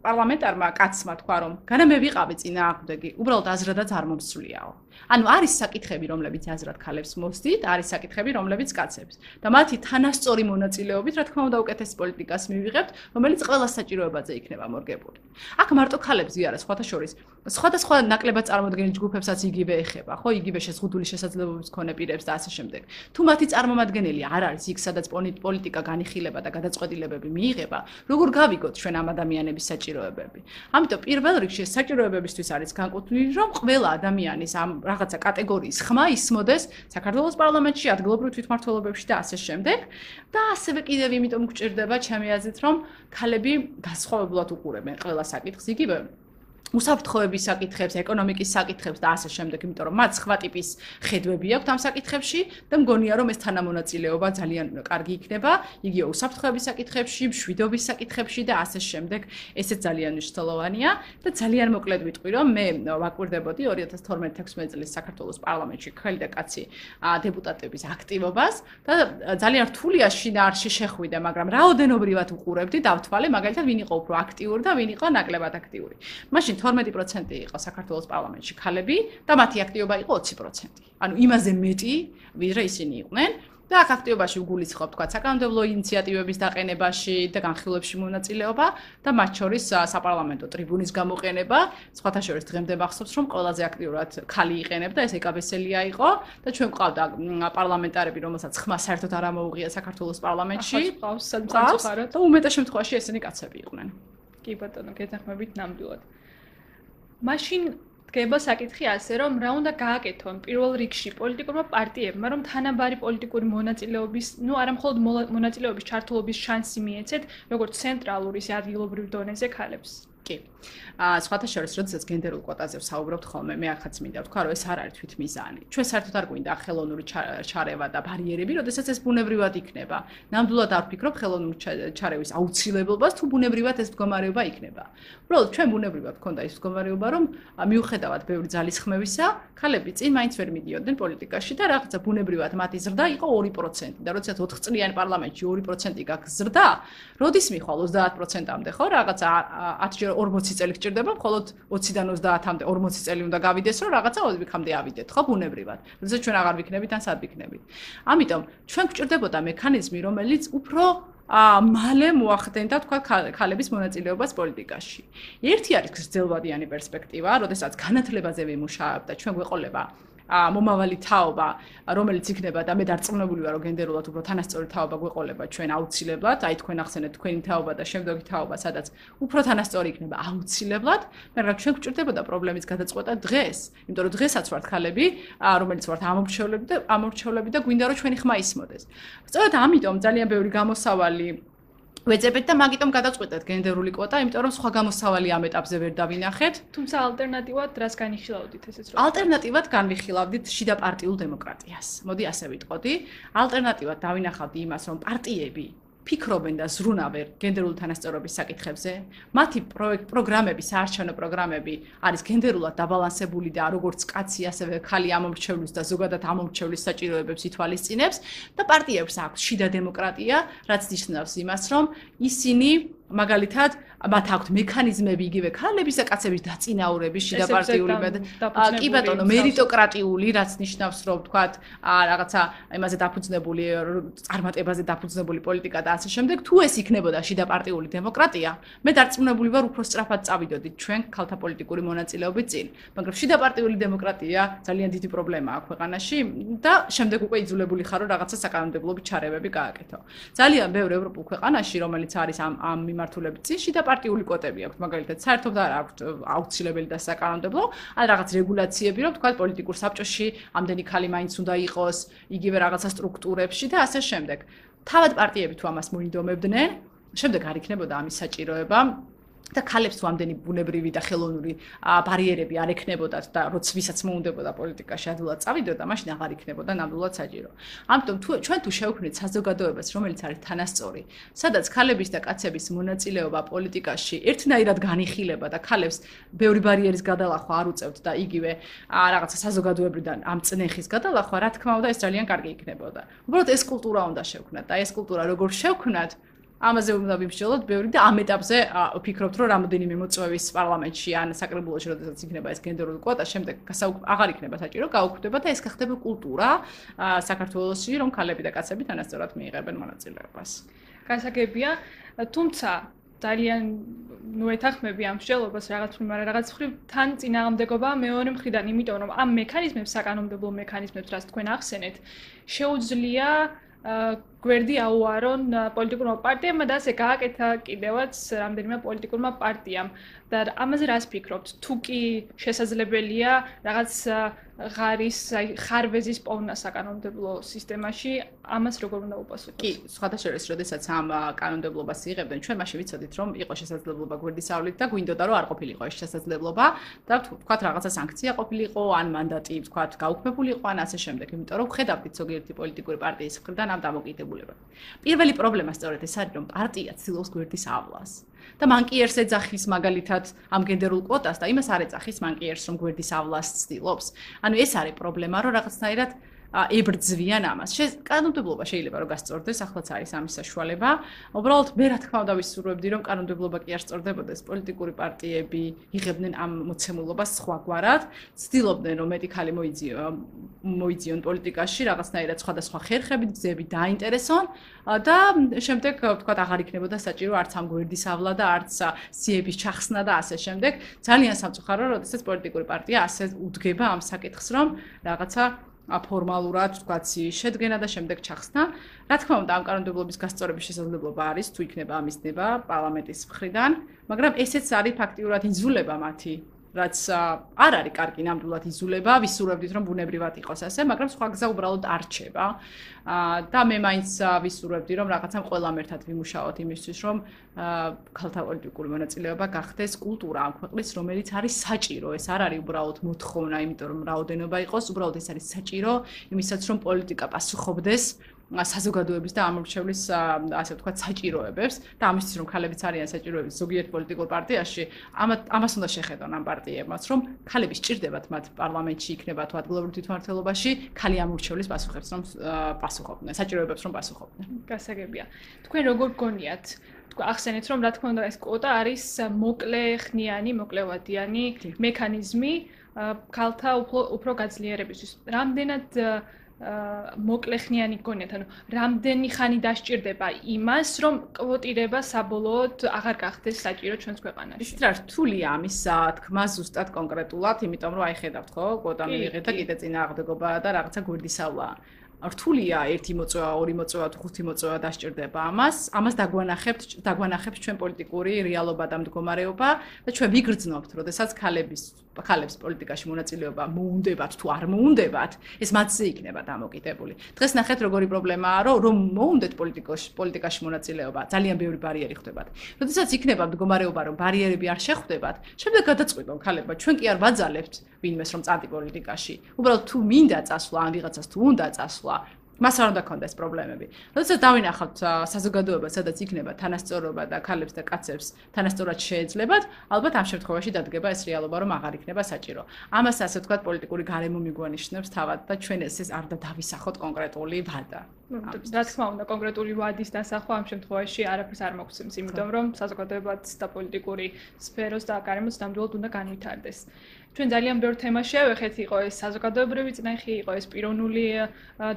პარლამენტარმა კაცმა თქვა რომ განა მე ვიყავი წინა აღდგი უბრალოდ აზრადაც არ მომსულიაო ანუ არის საკითხები რომლებიც აზრად ქალებს მოსდით არის საკითხები რომლებიც კაცებს. და მათი თანასწორი მონაწილეობით რა თქმა უნდა უკეთეს პოლიტიკას მივიღებთ რომელიც ყველა საჭიროებაზე იქნება მორგებული. აქ მარტო ქალებს ი არა სხვათა შორის. სხვადასხვა ნაკლებად წარმოადგენელ ჯგუფებსაც იგივე ეხება ხო? იგივე შეზღუდული შესაძლებლობების მქონე პირებს და ასე შემდეგ. თუ მათი წარმომადგენელი არ არის იქ სადაც პოლიტიკა განიხილება და გადაწყვეტილებები მიიღება როგორ გავიგოთ ჩვენ ამ ადამიანების საჭიროებები. ამიტომ პირველ რიგში საჭიროებებისთვის არის განკუთვნილი, რომ ყველა ადამიანის ამ რაღაცა კატეგორიის ხმა ისმოდეს საქართველოს პარლამენტში, ადგილობრივ თვითმმართველობებში და ასე შემდეგ. და ასევე კიდევ იმიტომ გვჭირდება ჩემი აზრით, რომ ქალები გასხოვებლად უყურებენ ყველა საკითხს იგივე უსაფრთხოების საკითხებს, ეკონომიკის საკითხებს და ასე შემდეგ, იმიტომ რომ მათ სხვა ტიპის ხედვები აქვთ ამ საკითხებში და მგონია რომ ეს თანამონაწილეობა ძალიან კარგი იქნება, იგივე უსაფრთხოების საკითხებში, მშვიდობის საკითხებში და ასე შემდეგ. ესეც ძალიან მნიშვნელოვანია და ძალიან მოკლედ ვიტყვი რომ მე ვაკვირდებოდი 2012-16 წლის საქართველოს პარლამენტში ხელი და კაცი დეპუტატების აქტივობას და ძალიან რთულია შინაარსში შეხვიდე, მაგრამ რაოდენობრივად უყურებდი და ვთვალე მაგალითად ვინ იყო უფრო აქტიური და ვინ იყო ნაკლებად აქტიური. მაშინ 12% იყო საქართველოს პარლამენტში ქალები და მათი აქტივობა იყო 20%. ანუ იმაზე მეტი, ვიდრე ისინი იყვნენ. და აქ აქტივობაში უგულისხმობ თქვა საკანონმდებლო ინიციატივების დაყენებაში და განხილვებში მონაწილეობა და მათ შორის საპარლამენტო ტრიბუნის გამოყენება. სხვათა შორის დღემდე მახსოვს, რომ ყველაზე აქტიურად ქალი იყენებდა, ეს ეკაბესელია იყო და ჩვენ ყავდა პარლამენტარები, რომელსაც ხმა საერთოდ არ ამოუღია საქართველოს პარლამენტში. ყავს სამწუხაროდ და უმეტეს შემთხვევაში ესენი კაცები იყვნენ. კი ბატონო, გეთახმებით ნამდვილად. მაშინ დგება საკითხი ასე, რომ რა უნდა გააკეთონ პირველ რიგში პოლიტიკურმა პარტიებმა, რომ თანაბარი პოლიტიკური მონაწილეობის, ну არა მხოლოდ მონაწილეობის ჩართულობის შანსი მიეცეთ, როგორც ცენტრალურ ისე ადგილობრივ დონეზე ქალებს. კი. აა სხვათა შორის, როდესაც გენდერულ კვოტაზე ვსაუბრობთ ხოლმე, მე ახაც მინდა ვთქვა, რომ ეს არ არის თვითმიზანი. ჩვენ საერთოდ არ გვინდა ხელოვნური ჩარევა და ბარიერები, როდესაც ეს ბუნებრივად იქნება. ნამდვილად არ ვფიქრობ ხელოვნური ჩარევის აუცილებლობას, თუ ბუნებრივად ეს მდგომარეობა იქნება. უბრალოდ ჩვენ ბუნებრივად გქონდა ის მდგომარეობა, რომ მიუხედავად ბევრი ძალისხმევისა, ქალები წინ მაინც ვერ მიდიოდნენ პოლიტიკაში და რაღაცა ბუნებრივად მათი ზრდა იყო 2% და როდესაც 4 წლიანი პარლამენტში 2% გაქვს ზრდა, როდის მიხვალ 30%-ამდე ხო, რაღაცა 10 ჯერ 40 წელი გჭირდება, მხოლოდ 20-დან 30-მდე 40 წელი უნდა გავიდეს, რომ რაღაცა ოდბიქამდე ავიდეთ, ხო, ბუნებრივად. როდესაც ჩვენ აღარ ვიქნებით ან სად ვიქნებით. ამიტომ ჩვენ გვჭირდებოდა მექანიზმი, რომელიც უფრო ა მალე მოახდენდა თქვა ქალების მონაწილეობას პოლიტიკაში. ერთი არის გრძელვადიანი პერსპექტივა, როდესაც განათლებაზე ვიმუშავებ და ჩვენ გვეყოლება მომავალი თაობა, რომელიც იქნება და მე დარწმუნებული ვარ, რომ გენდერულად უფრო თანასწორი თაობა გვეყოლება ჩვენ აუცილებლად, აი თქვენ ახსენეთ თქვენი თაობა და შემდეგი თაობა, სადაც უფრო თანასწორი იქნება აუცილებლად, მაგრამ ჩვენ გვჭირდებოდა პრობლემის გადაწყვეტა დღეს, იმიტომ რომ დღესაც ვართ ხალები, რომელიც ვართ ამორჩევლები და ამორჩევლები და გვინდა რომ ჩვენი ხმა ისმოდეს. სწორედ ამიტომ ძალიან ბევრი გამოსავალი ვეძებეთ და მაგიტომ გადაწყვეტეთ გენდერული კვოტა, იმიტომ რომ სხვა გამოსავალი ამ ეტაპზე ვერ დავინახეთ. თუმცა ალტერნატივად რას განიხილავდით ესეც რომ? ალტერნატივად განვიხილავდით შიდა პარტიულ დემოკრატიას. მოდი ასე ვიტყოდი. ალტერნატივად დავინახავდი იმას, რომ პარტიები ფიქრობენ და ზრუნავენ გენდერული თანასწორობის საკითხებზე. მათი პროგრამები, საარჩევნო პროგრამები არის გენდერულად დაბალანსებული და როგორც კაცი, ასევე ქალი ამომრჩევლის და ზოგადად ამომრჩევლის საჭიროებებს ითვალისწინებს და პარტიებს აქვს შიდა დემოკრატია, რაც ნიშნავს იმას, რომ ისინი მაგალითად მათ აქვთ მექანიზმები იგივე ქალების და კაცების დაწინაურების შიდა პარტიული კი ბატონო მერიტოკრატიული რაც ნიშნავს რომ ვთქვათ რაღაცა იმაზე დაფუძნებული წარმატებაზე დაფუძნებული პოლიტიკა და ასე შემდეგ თუ ეს იქნებოდა შიდა პარტიული დემოკრატია მე დარწმუნებული ვარ უფრო სწრაფად წავიდოდით ჩვენ ქალთა პოლიტიკური მონაწილეობით წინ. მაგრამ შიდა პარტიული დემოკრატია ძალიან დიდი პრობლემაა ქვეყანაში და შემდეგ უკვე იძულებული ხარო რაღაცა საკანონმდებლობის ჩარევები გააკეთო. ძალიან ბევრ ევროპულ ქვეყანაში რომელიც არის ამ ამ მიმართულებით წინ შიდა პარტიული კვოტები აქვს, მაგალითად, საერთოდ არ აქვს აუცილებელი და საკანონმდებლო, ან რაღაც რეგულაციები, რომ თქვა პოლიტიკურ საბჭოში ამდენი ქალი მაინც უნდა იყოს, იგივე რაღაცა სტრუქტურებში და ასე შემდეგ. თავად პარტიები თუ ამას მოინდომებდნენ, შემდეგ არ იქნებოდა ამის საჭიროება. და ქალებს თუ ამდენი ბუნებრივი და ხელოვნური ბარიერები არ ექნებოდათ და როც ვისაც მოუნდებოდა პოლიტიკაში ადვილად წავიდოდა, მაშინ აღარ იქნებოდა ნამდვილად საჭირო. ამიტომ თუ ჩვენ თუ შევქმნით საზოგადოებას, რომელიც არის თანასწორი, სადაც ქალების და კაცების მონაწილეობა პოლიტიკაში ერთნაირად განიხილება და ქალებს ბევრი ბარიერის გადალახვა არ უწევთ და იგივე რაღაცა საზოგადოებრივიდან ამ წნეხის გადალახვა, რა თქმა უნდა, ეს ძალიან კარგი იქნებოდა. უბრალოდ ეს კულტურა უნდა შევქმნათ და ეს კულტურა როგორ შევქმნათ, ამაზე უნდა ვიმსჯელოთ ბევრი და ამ ეტაპზე ვფიქრობთ რომ რამოდენიმე მოწვევის პარლამენტში ან საკრებულოში როდესაც იქნება ეს გენდერული კვოტა შემდეგ აღარ იქნება საჭირო გაუქმდება და ეს გახდება კულტურა საქართველოსში რომ ქალები და კაცები თანასწორად მიიღებენ მონაწილეობას. გასაგებია. თუმცა ძალიან ნუ ეთახმები ამ მსჯელობას რაღაც მხრივ, მაგრამ რაღაც მხრივ თან წინააღმდეგობა მეორე მხრიდან, იმიტომ რომ ამ მექანიზმებს, საკანონმდებლო მექანიზმებს, რაც თქვენ ახსენეთ, შეუძლია გვერდი აუარონ პოლიტიკურმა პარტიებმა და ასე გააკეთა კიდევაც რამდენიმე პოლიტიკურმა პარტიამ. და ამაზე რას ფიქრობთ? თუ კი შესაძლებელია რაღაც ღარის, აი ხარვეზის პოვნა საკანონმდებლო სისტემაში, ამას როგორ უნდა უპასუხოთ? კი, სხვადასხვა შორის, როდესაც ამ კანონმდებლობას იღებდნენ, ჩვენ მაშინ ვიცოდით, რომ იყო შესაძლებლობა გვერდისავლით და გვინდოდა რომ არ ყოფილიყო ეს შესაძლებლობა და თქვათ რაღაცა სანქცია ყოფილიყო, ან მანდატი, თქვათ, გაუქმებულიყო, ან ასე შემდეგ, იმიტომ რომ ხედავდით ზოგიერთი პოლიტიკური პარტიის მხრიდან ამ დამოკიდებულებებს. პირველი პრობლემა სწორედ ეს არის, რომ პარტია ცდილობს გვერდის ავლას. და მანკიერს ეძახის მაგალითად ამ გენდერულ კვოტას და იმას არ ეძახის მანკიერს რომ გვერდის ავლას ცდილობს. ანუ ეს არის პრობლემა, რომ რაღაცნაირად ებრძვიან ამას. კანონმდებლობა შეიძლება რომ გასწორდეს, ახლაც არის ამის საშუალება. უბრალოდ მე რა თქმა უნდა ვისურვებდი, რომ კანონმდებლობა კი არ სწორდებოდეს, პოლიტიკური პარტიები იღებდნენ ამ მოცემულობას სხვაგვარად, ცდილობდნენ რომ მეტი ხალი მოიძიონ მოიძიონ პოლიტიკაში, რაღაცნაირად სხვადასხვა ხერხებით, გზები დაინტერესონ და შემდეგ ვთქვათ, აღარ იქნებოდა საჭირო არც ამ გვერდის ავლა და არც სიების ჩახსნა და ასე შემდეგ. ძალიან სამწუხარო, როდესაც პოლიტიკური პარტია ასე უდგება ამ საკითხს, რომ რაღაცა აფორმალურად თქვათ შედგენა და შემდეგ ჩახსნა. რა თქმა უნდა, ამ კანონმდებლობის გასწორების შესაძლებლობა არის, თუ იქნება ამის ნება პარლამენტის მხრიდან, მაგრამ ესეც არის ფაქტიურად იძულება მათი რაც არ არის კარგი ნამდვილად იზულება, ვისურვებდით რომ ბუნებრივად იყოს ასე, მაგრამ სხვა გზა უბრალოდ არ რჩება. აა და მე მაინც ვისურვებდი რომ რაღაცამ ყველამ ერთად ვიმუშაოთ იმისთვის, რომ ქალთა პოლიტიკური მონაწილეობა გახდეს კულტურა ამ ქვეყნის, რომელიც არის საჭირო. ეს არ არის უბრალოდ მოთხოვნა, იმიტომ რომ რაოდენობა იყოს, უბრალოდ ეს არის საჭირო იმისაც, რომ პოლიტიკა პასუხობდეს საზოგადოების და ამორჩევლის ასე ვთქვათ საჭიროებებს და ამისთვის რომ ქალებიც არიან საჭიროების ზოგიერთ პოლიტიკურ პარტიაში ამას უნდა შეხედონ ამ პარტიებმაც რომ ქალები სჭირდებათ მათ პარლამენტში იქნება თუ ადგილობრივ თვითმმართველობაში ქალი ამორჩევლის პასუხებს რომ პასუხობდნენ საჭიროებებს რომ პასუხობდნენ. გასაგებია. თქვენ როგორ გონიათ? თქვა ახსენეთ რომ რა თქმა უნდა ეს კვოტა არის მოკლე ხნიანი მოკლევადიანი მექანიზმი ქალთა უფრო უფრო გაძლიერებისთვის. რამდენად მოკლეხნიანი გქონიათ, ანუ რამდენი ხანი დასჭირდება იმას, რომ კვოტირება საბოლოოდ აღარ გახდეს საჭირო ჩვენს ქვეყანაში. ის რა რთულია ამის თქმა ზუსტად კონკრეტულად, იმიტომ რომ აი ხედავთ ხო, კვოტა მიიღეთ და კიდე წინააღმდეგობა და რაღაცა გვერდისავლაა. რთულია ერთი მოწვევა, ორი მოწვევა თუ ხუთი მოწვევა დასჭირდება ამას. ამას დაგვანახებთ, დაგვანახებთ ჩვენ პოლიტიკური რეალობა და მდგომარეობა და ჩვენ ვიგრძნობთ, როდესაც ქალების ხალებს პოლიტიკაში მონაწილეობა მოუნდებათ თუ არ მოუნდებათ, ეს მათზე იქნება დამოკიდებული. დღეს ნახეთ როგორი პრობლემაა, რომ რომ მოუნდეთ პოლიტიკაში პოლიტიკაში მონაწილეობა, ძალიან ბევრი ბარიერი ხდებათ. როდესაც იქნება მდგომარეობა, რომ ბარიერები არ შეხვდებათ, შემდეგ გადაწყვიტონ ხალებმა, ჩვენ კი არ ვაძალებთ ვინმეს რომ წადი პოლიტიკაში. უბრალოდ თუ მინდა წასვლა, ან ვიღაცას თუ უნდა წასვლა, მას არ უნდა კონდეს პრობლემები. როდესაც დავინახავთ საზოგადოება, სადაც იქნება თანასწორობა და ქალებს და კაცებს თანასწორად შეეძლებათ, ალბათ ამ შემთხვევაში დადგება ეს რეალობა, რომ აღარ იქნება საჭირო. ამას ასე ვთქვათ, პოლიტიკური გარემო მიგვანიშნებს თავად და ჩვენ ეს არ დავისახოთ კონკრეტული ვადა. რა თქმა უნდა, კონკრეტული ვადის დასახვა ამ შემთხვევაში არაფერს არ მოგცემს, იმიტომ რომ საზოგადოებაც და პოლიტიკური სფეროს და გარემოც ნამდვილად უნდა განვითარდეს. ჩვენ ძალიან ბევრ თემას შევეხეთ, იყო ეს საზოგადოებრივი წნეხი, იყო ეს პიროვნული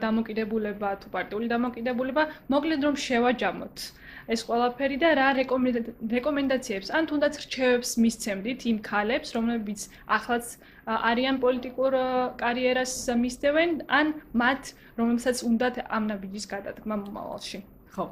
დამოკიდებულება თუ პარტიული დამოკიდებულება, მოკლედ რომ შევაჯამოთ ეს ყველაფერი და რა რეკომენდაციებს ან თუნდაც რჩევებს მისცემდით იმ ქალებს, რომლებიც ახლაც არიან პოლიტიკურ კარიერას მისდევენ, ან მათ, რომლებსაც უნდათ ამ ნაბიჯის გადადგმა მომავალში. ხო.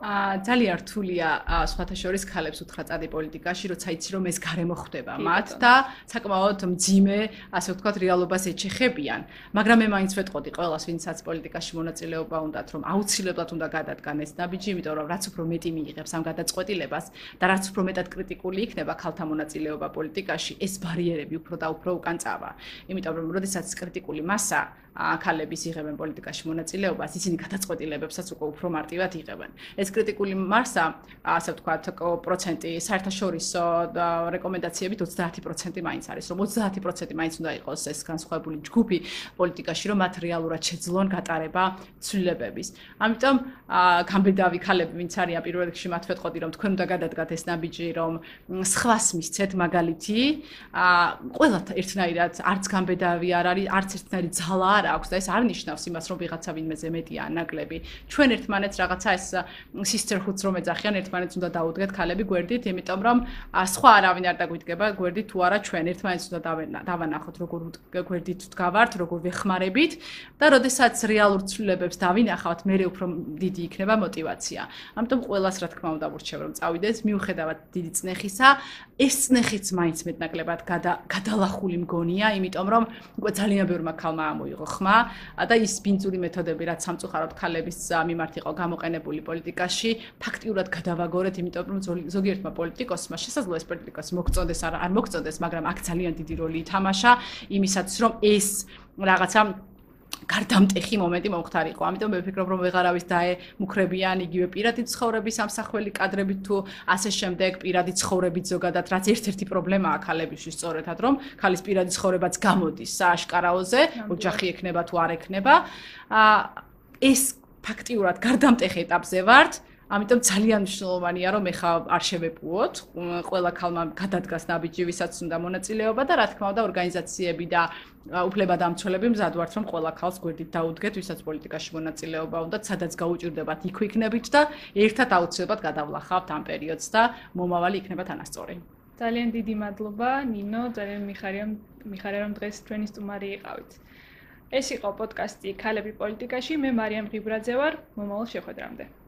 აა ძალიან რთულია სხვათა შორის ქალებს უთხრა წადი პოლიტიკაში, როცა იცი რომ ეს გარემო ხდება მათ და საკმაოდ მძიმე, ასე ვთქვათ, რეალობას ეჩეხებიან. მაგრამ მე მაინც ვეთყოდი ყოველას, ვინცაც პოლიტიკაში მონაწილეობა უნდათ, რომ აუცილებლად უნდა გადადგან ეს ნაბიჯი, იმიტომ რომ რაც უფრო მეტი მიიღებს ამ გადაწყვეტილებას და რაც უფრო მეტად კრიტიკული იქნება ქალთა მონაწილეობა პოლიტიკაში, ეს ბარიერები უფრო და უფრო უკან წავა. იმიტომ რომ როდესაც კრიტიკული მასა ქალების იღებენ პოლიტიკაში მონაწილეობას, ისინი გადაწყვეტილებებსაც უკვე უფრო მარტივად იღებენ. ეს კრიტიკული მასა, ასე ვთქვათ, პროცენტი საერთაშორისო რეკომენდაციებით 30% მაინც არის, რომ 30% მაინც უნდა იყოს ეს განსხვავებული ჯგუფი პოლიტიკაში, რომ მათ რეალურად შეძლონ გატარება ცვლილებების. ამიტომ გამბედავი ქალები, ვინც არიან პირველ რიგში, მათ ვეთყოდი, რომ თქვენ უნდა გადადგათ ეს ნაბიჯი, რომ სხვას მისცეთ მაგალითი. აა ყველა ერთნაირად არც გამბედავი არ არის, არც ერთნაირი ძალა არ აქვს და ეს არ ნიშნავს იმას, რომ ვიღაცა ვინმეზე მეტია ნაკლები. ჩვენ ერთმანეთს რაღაცა ეს sisterhood-ს რომ ეძახიან, ერთმანეთს უნდა დაუდგეთ ქალები გვერდით, იმიტომ რომ სხვა არავინ არ დაგვიდგება გვერდით თუ არა ჩვენ ერთმანეთს უნდა დავანახოთ, როგორ გვერდით გავართ, როგორ ვეხმარებით და როდესაც რეალურ ცვლილებებს დავინახავთ, მე უფრო დიდი იქნება мотиваცია. ამიტომ ყოველას რა თქმა უნდა ვურჩევ, რომ წავიდეს მიუხედავად დიდი წნეხისა, ეს წნეხიც მაინც მეტნაკლებად გადალახული მგონია, იმიტომ რომ უკვე ძალიან ბევრმა ქალმა ამოიღო ხმა. და ის ბინძური მეთოდები რაც სამწუხაროდ ქალების მიმართ იყო გამოყენებული პოლიტიკაში, ფაქტიურად გადავაგორეთ, იმიტომ რომ ზოგიერთმა პოლიტიკოსმა შესაძლოა ეს პოლიტიკოსი მოგწონდეს არ არ მოგწონდეს, მაგრამ აქ ძალიან დიდი როლი ითამაშა იმისაც რომ ეს რაღაცა გარდამტეხი მომენტი მომختارიყო. ამიტომ მე ვფიქრობ, რომ ვეღარავის დაემუქრებიან იგივე პირადი ცხოვრების ამსახველი კადრებით თუ ასე შემდეგ პირადი ცხოვრებით ზოგადად, რაც ერთ-ერთი პრობლემაა ქალებისთვის სწორედაც, რომ ქალის პირადი ცხოვრებაც გამოდის სააშკარაოზე, ოჯახი ექნება თუ არ ექნება. აა ეს ფაქტიურად გარდამტეხ ეტაპზე ვართ. აა ამიტომ ძალიან მნიშვნელოვანია რომ ეხა არ შევეპუოთ ყველა ქალმა გადადგას ნაბიჯი ვისაც უნდა მონაწილეობა და რა თქმა უნდა ორგანიზაციები და უფლებადამცველები მზად ვართ რომ ყველა ქალს გვერდით დაუდგეთ ვისაც პოლიტიკაში მონაწილეობა უნდა სადაც გაუჭirdებათ იქ ვიქნებით და ერთად აუცილებლად გადავლახავთ ამ პერიოდს და მომავალი იქნება თანასწორი. ძალიან დიდი მადლობა ნინო ძალიან მიხარია მიხარია რომ დღეს ჩვენი სტუმარი იყავით. ეს იყო პოდკასტი ქალები პოლიტიკაში. მე მარიამ ღიბრაძე ვარ. მომავალ შეხვედრამდე